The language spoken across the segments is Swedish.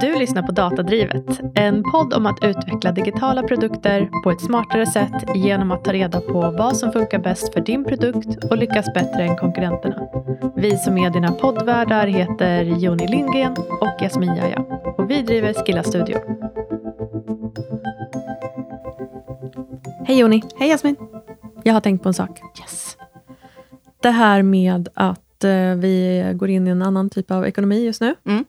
Du lyssnar på Datadrivet, en podd om att utveckla digitala produkter på ett smartare sätt genom att ta reda på vad som funkar bäst för din produkt och lyckas bättre än konkurrenterna. Vi som är dina poddvärdar heter Joni Lindgren och Jasmin Jaja och vi driver Skilla Studio. Hej Joni! Hej Jasmin! Jag har tänkt på en sak. Yes. Det här med att eh, vi går in i en annan typ av ekonomi just nu. Mm.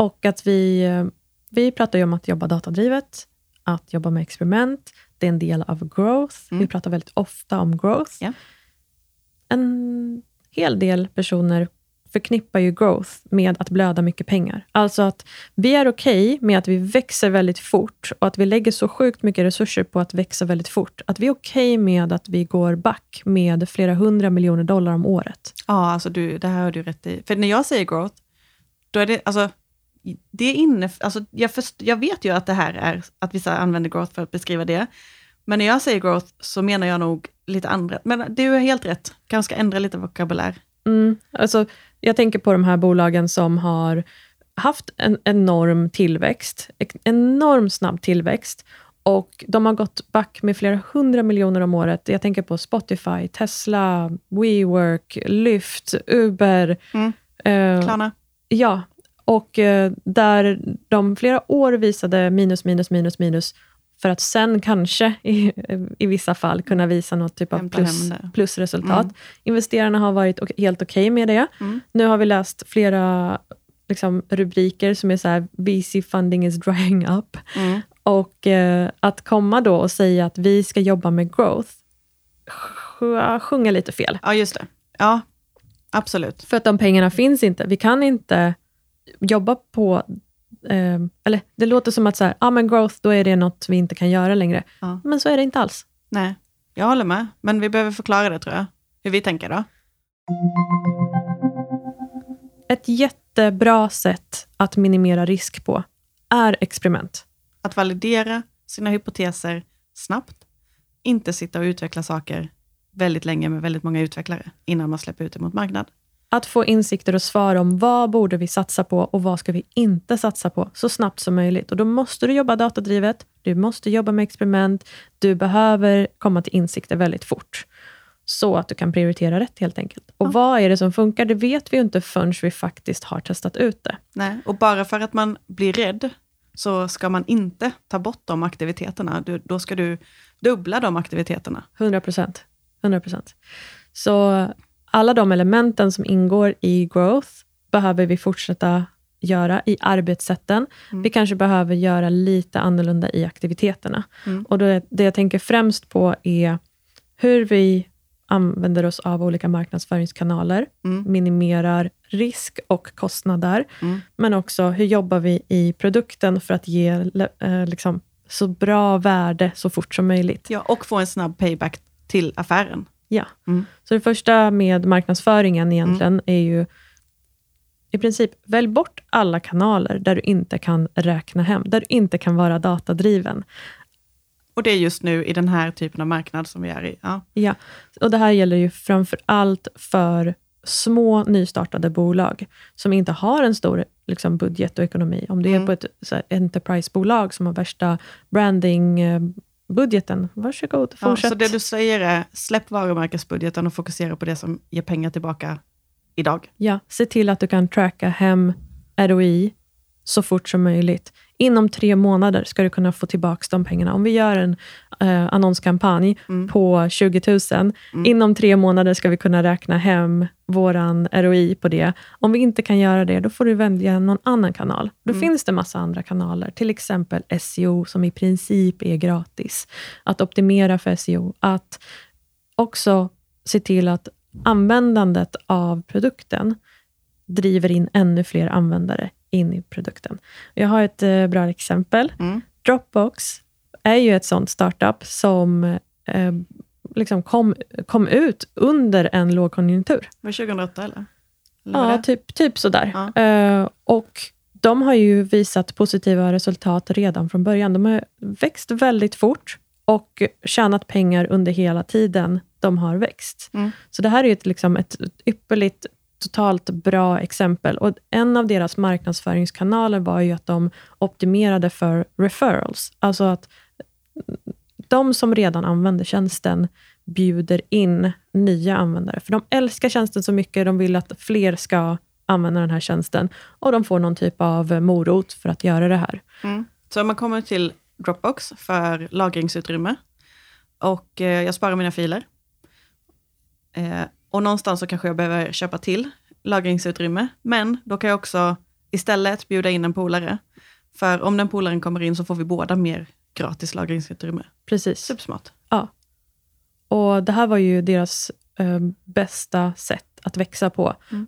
Och att vi, eh, vi pratar ju om att jobba datadrivet, att jobba med experiment. Det är en del av growth. Mm. Vi pratar väldigt ofta om growth. Ja. En hel del personer förknippar ju growth med att blöda mycket pengar. Alltså att vi är okej med att vi växer väldigt fort och att vi lägger så sjukt mycket resurser på att växa väldigt fort. Att vi är okej med att vi går back med flera hundra miljoner dollar om året. Ja, alltså du, det här har du rätt i. För när jag säger growth, då är det, alltså, det inne, alltså jag, först, jag vet ju att det här är, att vissa använder growth för att beskriva det. Men när jag säger growth så menar jag nog lite andra, men du är helt rätt, kanske ska ändra lite vokabulär. Mm, alltså, jag tänker på de här bolagen som har haft en enorm tillväxt, en enorm snabb tillväxt, och de har gått back med flera hundra miljoner om året. Jag tänker på Spotify, Tesla, WeWork, Lyft, Uber. Mm. Eh, Klarna? ja, och eh, där de flera år visade minus, minus, minus, minus, för att sen kanske i, i vissa fall kunna visa något typ av plus, plusresultat. Mm. Investerarna har varit ok- helt okej med det. Mm. Nu har vi läst flera liksom, rubriker som är så här, VC funding is drying up. Mm. Och eh, att komma då och säga att vi ska jobba med growth, sj- sjunga lite fel. Ja, just det. Ja, absolut. För att de pengarna finns inte. Vi kan inte jobba på... Eh, eller det låter som att så här, ah, men growth, då är det något vi inte kan göra längre. Ja. Men så är det inte alls. Nej, jag håller med. Men vi behöver förklara det tror jag. Hur vi tänker då. Ett jättebra sätt att minimera risk på är experiment. Att validera sina hypoteser snabbt. Inte sitta och utveckla saker väldigt länge med väldigt många utvecklare innan man släpper ut det mot marknad. Att få insikter och svar om vad borde vi satsa på och vad ska vi inte satsa på så snabbt som möjligt. Och Då måste du jobba datadrivet, du måste jobba med experiment, du behöver komma till insikter väldigt fort. Så att du kan prioritera rätt helt enkelt. Och Ja. vad är det som funkar? Det vet vi ju inte förrän vi faktiskt har testat ut det. Nej, och bara för att man blir rädd så ska man inte ta bort de aktiviteterna. Du, då ska du dubbla de aktiviteterna. 100 procent. 100 procent. Så alla de elementen som ingår i growth behöver vi fortsätta göra i arbetssätten. Mm. Vi kanske behöver göra lite annorlunda i aktiviteterna. Mm. Och då, det jag tänker främst på är hur vi använder oss av olika marknadsföringskanaler, Mm. minimerar risk och kostnader, Mm. men också hur jobbar vi i produkten för att ge eh, liksom, så bra värde så fort som möjligt. Ja, och få en snabb payback till affären. Ja. Mm. Så det första med marknadsföringen egentligen är ju i princip, välj bort alla kanaler där du inte kan räkna hem, där du inte kan vara datadriven. Och det är just nu i den här typen av marknad som vi är i. Ja. Ja, och det här gäller ju framför allt för små nystartade bolag som inte har en stor liksom, budget och ekonomi. Om du är Mm. på ett så här, enterprise-bolag som har värsta branding-budgeten, varsågod, Ja, fortsätt. så det du säger är, släpp varumärkesbudgeten och fokusera på det som ger pengar tillbaka idag. Ja, se till att du kan tracka hem ROI så fort som möjligt. Inom tre månader ska du kunna få tillbaka de pengarna. Om vi gör en eh, annonskampanj Mm. på 20 000, inom tre månader ska vi kunna räkna hem våran ROI på det. Om vi inte kan göra det, då får du välja någon annan kanal. Då Mm. finns det massa andra kanaler, till exempel SEO, som i princip är gratis. Att optimera för SEO, att också se till att användandet av produkten driver in ännu fler användare in i produkten. Jag har ett eh, bra exempel. Mm. Dropbox är ju ett sånt startup som eh, liksom kom, kom ut under en lågkonjunktur. Var det 2008 eller? eller Ja, typ, typ sådär. Ja. Eh, och de har ju visat positiva resultat redan från början. De har växt väldigt fort och tjänat pengar under hela tiden de har växt. Mm. Så det här är ju ett, liksom ett ypperligt totalt bra exempel. Och En av deras marknadsföringskanaler var ju att de optimerade för referrals. Alltså att de som redan använder tjänsten bjuder in nya användare. För de älskar tjänsten så mycket, de vill att fler ska använda den här tjänsten. Och de får någon typ av morot för att göra det här. Mm. Så om man kommer till Dropbox för lagringsutrymme och eh, jag sparar mina filer. Eh, och någonstans så kanske jag behöver köpa till lagringsutrymme, men då kan jag också istället bjuda in en polare. För om den polaren kommer in så får vi båda mer gratis lagringsutrymme. Precis. Supersmart. Ja. Och det här var ju deras eh, bästa sätt att växa på. Mm.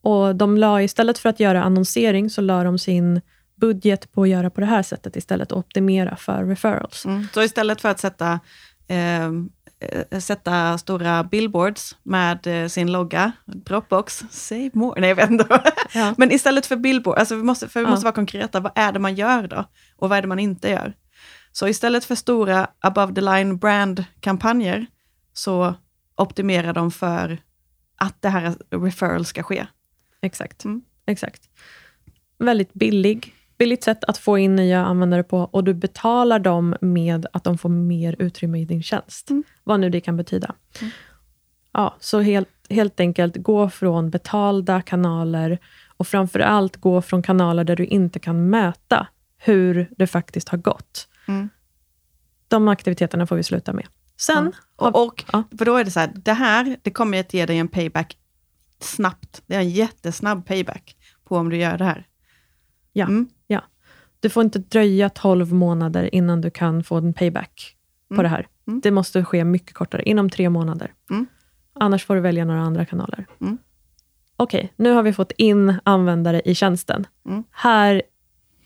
Och de la istället för att göra annonsering, så la de sin budget på att göra på det här sättet istället och optimera för referrals. Mm. Så istället för att sätta, eh, sätta stora billboards med eh, sin logga, Dropbox, save more, nej jag vet inte. Ja. Men istället för billboard, alltså vi måste, för vi Ja. måste vara konkreta, vad är det man gör då? Och vad är det man inte gör? Så istället för stora above the line brand-kampanjer, så optimerar de för att det här referral ska ske. Exakt. Mm. Exakt. Väldigt billig, billigt sätt att få in nya användare på och du betalar dem med att de får mer utrymme i din tjänst. Mm. Vad nu det kan betyda. Ja, så helt, helt enkelt gå från betalda kanaler och framför allt gå från kanaler där du inte kan mäta hur det faktiskt har gått. Mm. De aktiviteterna får vi sluta med. Sen, har- Och, och ja. för då är det så här, det här, det kommer att ge dig en payback snabbt. Det är en jättesnabb payback på om du gör det här. Ja. Mm. Ja. Du får inte dröja 12 månader innan du kan få en payback på Mm. det här. Mm. Det måste ske mycket kortare, inom tre månader. Mm. Annars får du välja några andra kanaler. Mm. Okej, nu har vi fått in användare i tjänsten. Mm. Här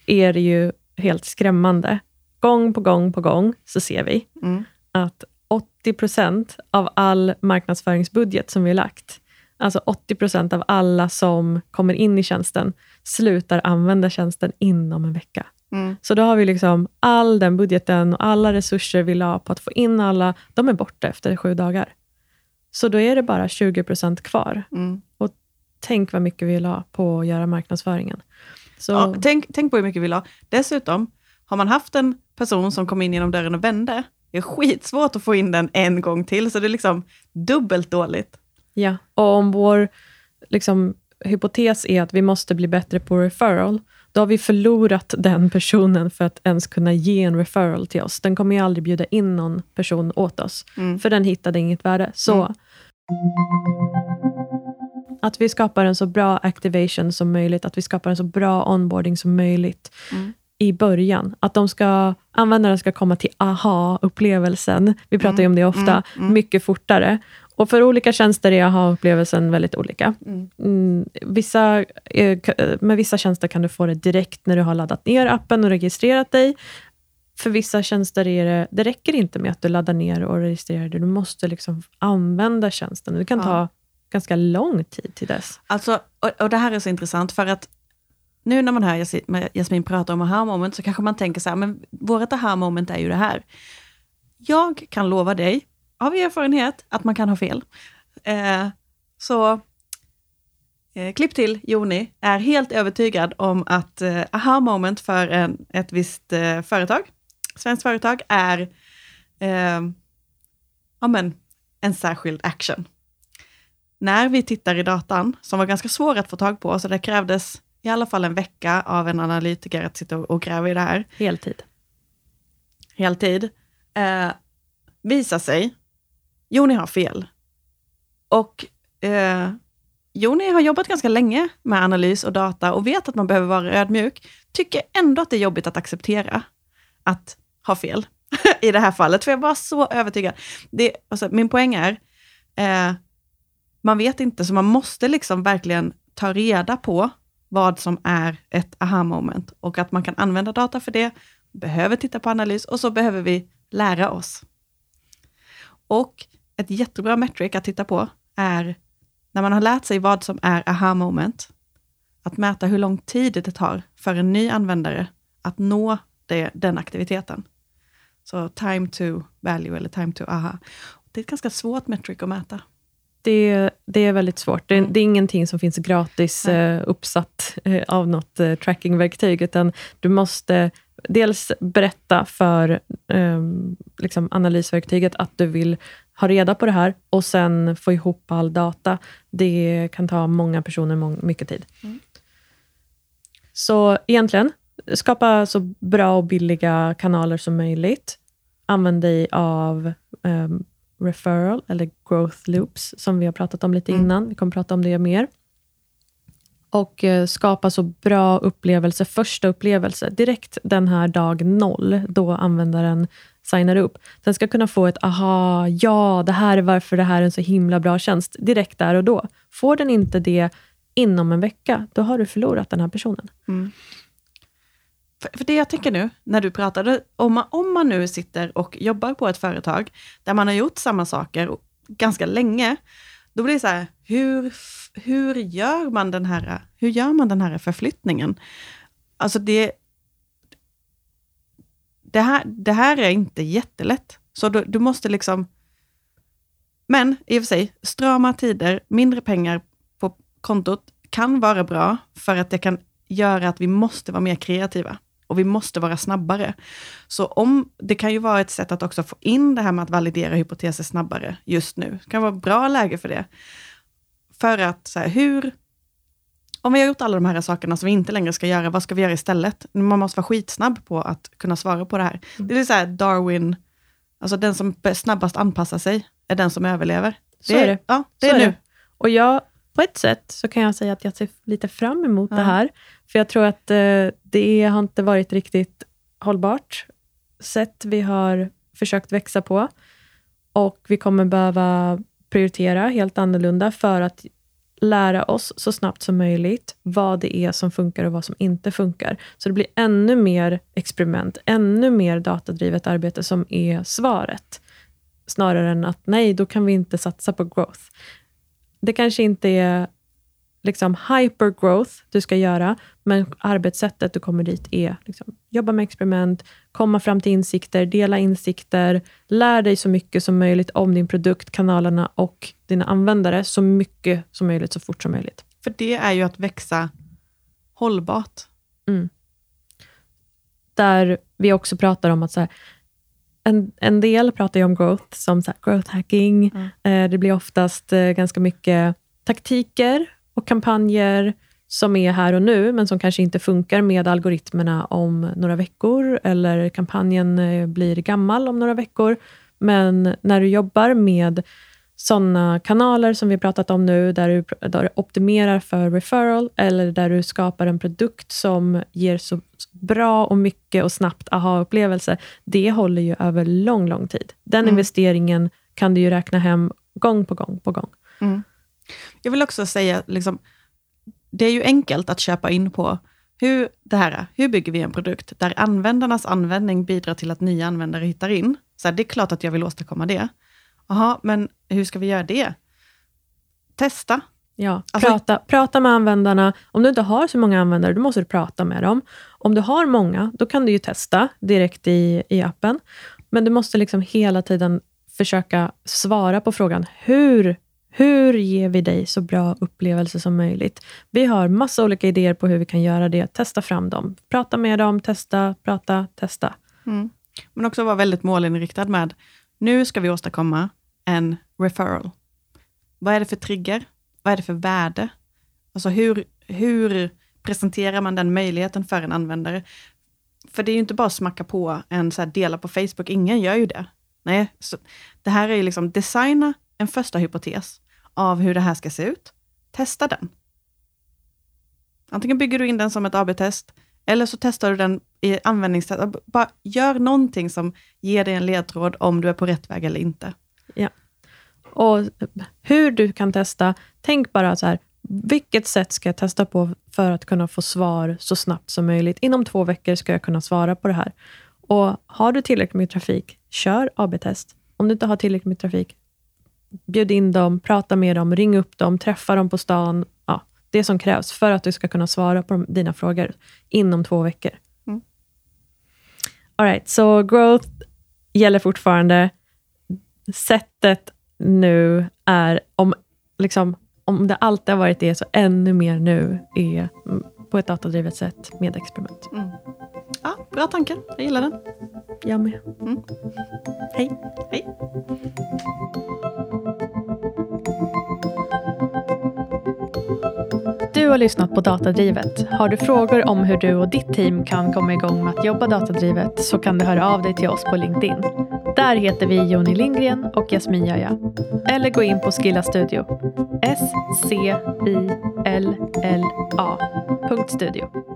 är det ju helt skrämmande. Gång på gång på gång så ser vi Mm. att 80% av all marknadsföringsbudget som vi har lagt, alltså 80% av alla som kommer in i tjänsten, slutar använda tjänsten inom en vecka. Mm. Så då har vi liksom all den budgeten och alla resurser vi la på att få in alla, de är borta efter sju dagar. Så då är det bara 20% kvar. Mm. Tänk vad mycket vi la på att göra marknadsföringen. Så, Ja, tänk, tänk på hur mycket vi la. Dessutom, har man haft en person som kom in genom dörren och vände, det är skitsvårt att få in den en gång till, så det är liksom dubbelt dåligt. ja. Och om vår liksom, hypotes är att vi måste bli bättre på referral, då har vi förlorat den personen för att ens kunna ge en referral till oss. Den kommer ju aldrig bjuda in någon person åt oss, Mm. för den hittade inget värde. Så Mm. att vi skapar en så bra activation som möjligt, att vi skapar en så bra onboarding som möjligt Mm. i början. Att de ska, användaren ska komma till aha-upplevelsen. Vi pratar ju om det ofta, mm, mm. mycket fortare. Och för olika tjänster är aha-upplevelsen väldigt olika. Mm. Mm, vissa, eh, k- med vissa tjänster kan du få det direkt när du har laddat ner appen och registrerat dig. För vissa tjänster är det, det räcker inte med att du laddar ner och registrerar dig. Du måste liksom använda tjänsten. Det kan Ja. ta ganska lång tid till dess. Alltså, och, och det här är så intressant, för att nu när man hör Jasmin prata om aha moment, så kanske man tänker så här, men vårt aha moment är ju det här. Jag kan lova dig, av erfarenhet, att man kan ha fel. Eh, så eh, klipp till Joni är helt övertygad om att eh, aha moment för en, ett visst eh, företag, svenskt företag, är eh, ja, men, en särskild action när vi tittar i datan, som var ganska svår att få tag på, så det krävdes i alla fall en vecka av en analytiker att sitta och och gräva i det här, Heltid. heltid, eh, visar sig, Jo, ni har fel. Och eh, Joni har jobbat ganska länge med analys och data och vet att man behöver vara ödmjuk, tycker ändå att det är jobbigt att acceptera att ha fel i det här fallet, för jag var så övertygad. Det, alltså, min poäng är, eh, man vet inte, så man måste liksom verkligen ta reda på vad som är ett aha-moment och att man kan använda data för det, behöver titta på analys och så behöver vi lära oss. Och ett jättebra metric att titta på är när man har lärt sig vad som är aha-moment, att mäta hur lång tid det tar för en ny användare att nå det, den aktiviteten. Så time to value eller time to aha. Det är ett ganska svårt metric att mäta. Det, det är väldigt svårt. Det, Mm. det är ingenting som finns gratis eh, uppsatt eh, av något eh, trackingverktyg, utan du måste dels berätta för eh, liksom analysverktyget att du vill ha reda på det här och sen få ihop all data. Det kan ta många personer mång- mycket tid. Mm. Så egentligen, skapa så bra och billiga kanaler som möjligt. Använd dig av ehm, referral, eller growth loops, som vi har pratat om lite Mm. innan. Vi kommer prata om det mer. Och eh, skapa så bra upplevelse, första upplevelse, direkt den här dag noll, då användaren signar upp. Den ska kunna få ett aha, ja, det här är varför det här är en så himla bra tjänst, direkt där och då. Får den inte det inom en vecka, då har du förlorat den här personen. Mm. För, för det jag tänker nu, när du pratade, om man, om man nu sitter och jobbar på ett företag, där man har gjort samma saker ganska länge, då blir det så här, hur, hur, gör man den här, hur gör man den här förflyttningen? Alltså det, det, här, det här är inte jättelätt. Så du, du måste liksom... Men i och för sig, strama tider, mindre pengar på kontot kan vara bra för att det kan göra att vi måste vara mer kreativa och vi måste vara snabbare. Så om, det kan ju vara ett sätt att också få in det här med att validera hypoteser snabbare just nu. Det kan vara ett bra läge för det. För att, så här, hur... Om vi har gjort alla de här sakerna som vi inte längre ska göra, vad ska vi göra istället? Man måste vara skitsnabb på att kunna svara på det här. Det är så här Darwin, alltså den som snabbast anpassar sig, är den som överlever. Så är det. Ja, det Så är är nu. det. Och jag, på ett sätt så kan jag säga att jag ser lite fram emot Ja. det här. För jag tror att eh, det har inte varit riktigt hållbart sätt vi har försökt växa på. Och vi kommer behöva prioritera helt annorlunda för att lära oss så snabbt som möjligt vad det är som funkar och vad som inte funkar. Så det blir ännu mer experiment, ännu mer datadrivet arbete som är svaret. Snarare än att nej, då kan vi inte satsa på growth. Det kanske inte är liksom hypergrowth du ska göra, men arbetssättet du kommer dit är liksom, jobba med experiment, komma fram till insikter, dela insikter, lär dig så mycket som möjligt om din produkt, kanalerna och dina användare, så mycket som möjligt, så fort som möjligt. För det är ju att växa hållbart. Där vi också pratar om att så här, en, en del pratar ju om growth som så här, growth hacking. Mm. Eh, det blir oftast eh, ganska mycket taktiker och kampanjer som är här och nu, men som kanske inte funkar med algoritmerna om några veckor, eller kampanjen eh, blir gammal om några veckor. Men när du jobbar med sådana kanaler som vi pratat om nu, där du, där du optimerar för referral, eller där du skapar en produkt som ger så bra och mycket och snabbt aha-upplevelse, det håller ju över lång, lång tid. Den Mm. investeringen kan du ju räkna hem gång på gång på gång. Mm. Jag vill också säga, liksom, det är ju enkelt att köpa in på hur, det här, är. hur bygger vi en produkt där användarnas användning bidrar till att nya användare hittar in. Så här, det är klart att jag vill åstadkomma det. Jaha, men hur ska vi göra det? Testa. Ja, Alltså- prata, prata med användarna. Om du inte har så många användare, då måste du prata med dem. Om du har många, då kan du ju testa direkt i, i appen. Men du måste liksom hela tiden försöka svara på frågan, hur, hur ger vi dig så bra upplevelse som möjligt? Vi har massa olika idéer på hur vi kan göra det. Testa fram dem. Prata med dem, testa, prata, testa. Mm. Men också vara väldigt målinriktad med, nu ska vi åstadkomma en referral. Vad är det för trigger? Vad är det för värde? Alltså hur, hur presenterar man den möjligheten för en användare? För det är ju inte bara att smacka på en så här dela på Facebook, ingen gör ju det. Nej, så det här är ju liksom designa en första hypotes av hur det här ska se ut. Testa den. Antingen bygger du in den som ett AB-test, eller så testar du den i användningstest. Bara gör någonting som ger dig en ledtråd om du är på rätt väg eller inte. Ja. Och hur du kan testa, tänk bara så här, vilket sätt ska jag testa på för att kunna få svar så snabbt som möjligt? Inom två veckor ska jag kunna svara på det här. Och har du tillräckligt med trafik, kör AB-test. Om du inte har tillräckligt med trafik, bjud in dem, prata med dem, ring upp dem, träffa dem på stan. Ja, det som krävs för att du ska kunna svara på dina frågor inom två veckor. Mm. All right, så growth gäller fortfarande. Sättet nu är, om liksom, om det alltid har varit det, så ännu mer nu är på ett datadrivet sätt med experiment. Mm. Ja, bra tanke. Jag gillar den. Jag med. Mm. Hej. Hej. Du har lyssnat på Datadrivet. Har du frågor om hur du och ditt team kan komma igång med att jobba datadrivet så kan du höra av dig till oss på LinkedIn. Där heter vi Joni Lindgren och Jasmin Jaja. Eller gå in på Skilla Studio. S-C-I-L-L-A. Studio.